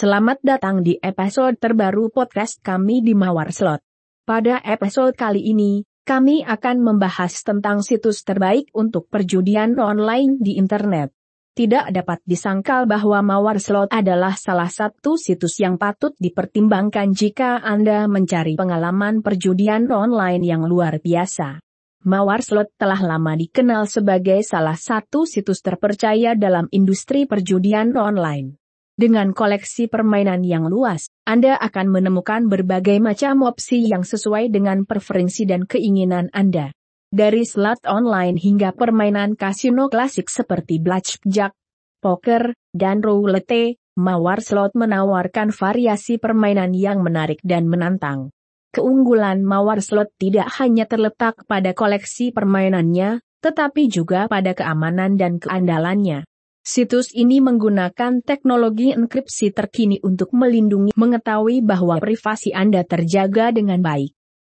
Selamat datang di episode terbaru podcast kami di Mawar Slot. Pada episode kali ini, kami akan membahas tentang situs terbaik untuk perjudian online di internet. Tidak dapat disangkal bahwa Mawar Slot adalah salah satu situs yang patut dipertimbangkan jika Anda mencari pengalaman perjudian online yang luar biasa. Mawar Slot telah lama dikenal sebagai salah satu situs terpercaya dalam industri perjudian online. Dengan koleksi permainan yang luas, Anda akan menemukan berbagai macam opsi yang sesuai dengan preferensi dan keinginan Anda. Dari slot online hingga permainan kasino klasik seperti blackjack, poker, dan roulette, Mawar Slot menawarkan variasi permainan yang menarik dan menantang. Keunggulan Mawar Slot tidak hanya terletak pada koleksi permainannya, tetapi juga pada keamanan dan keandalannya. Situs ini menggunakan teknologi enkripsi terkini untuk melindungi mengetahui bahwa privasi Anda terjaga dengan baik.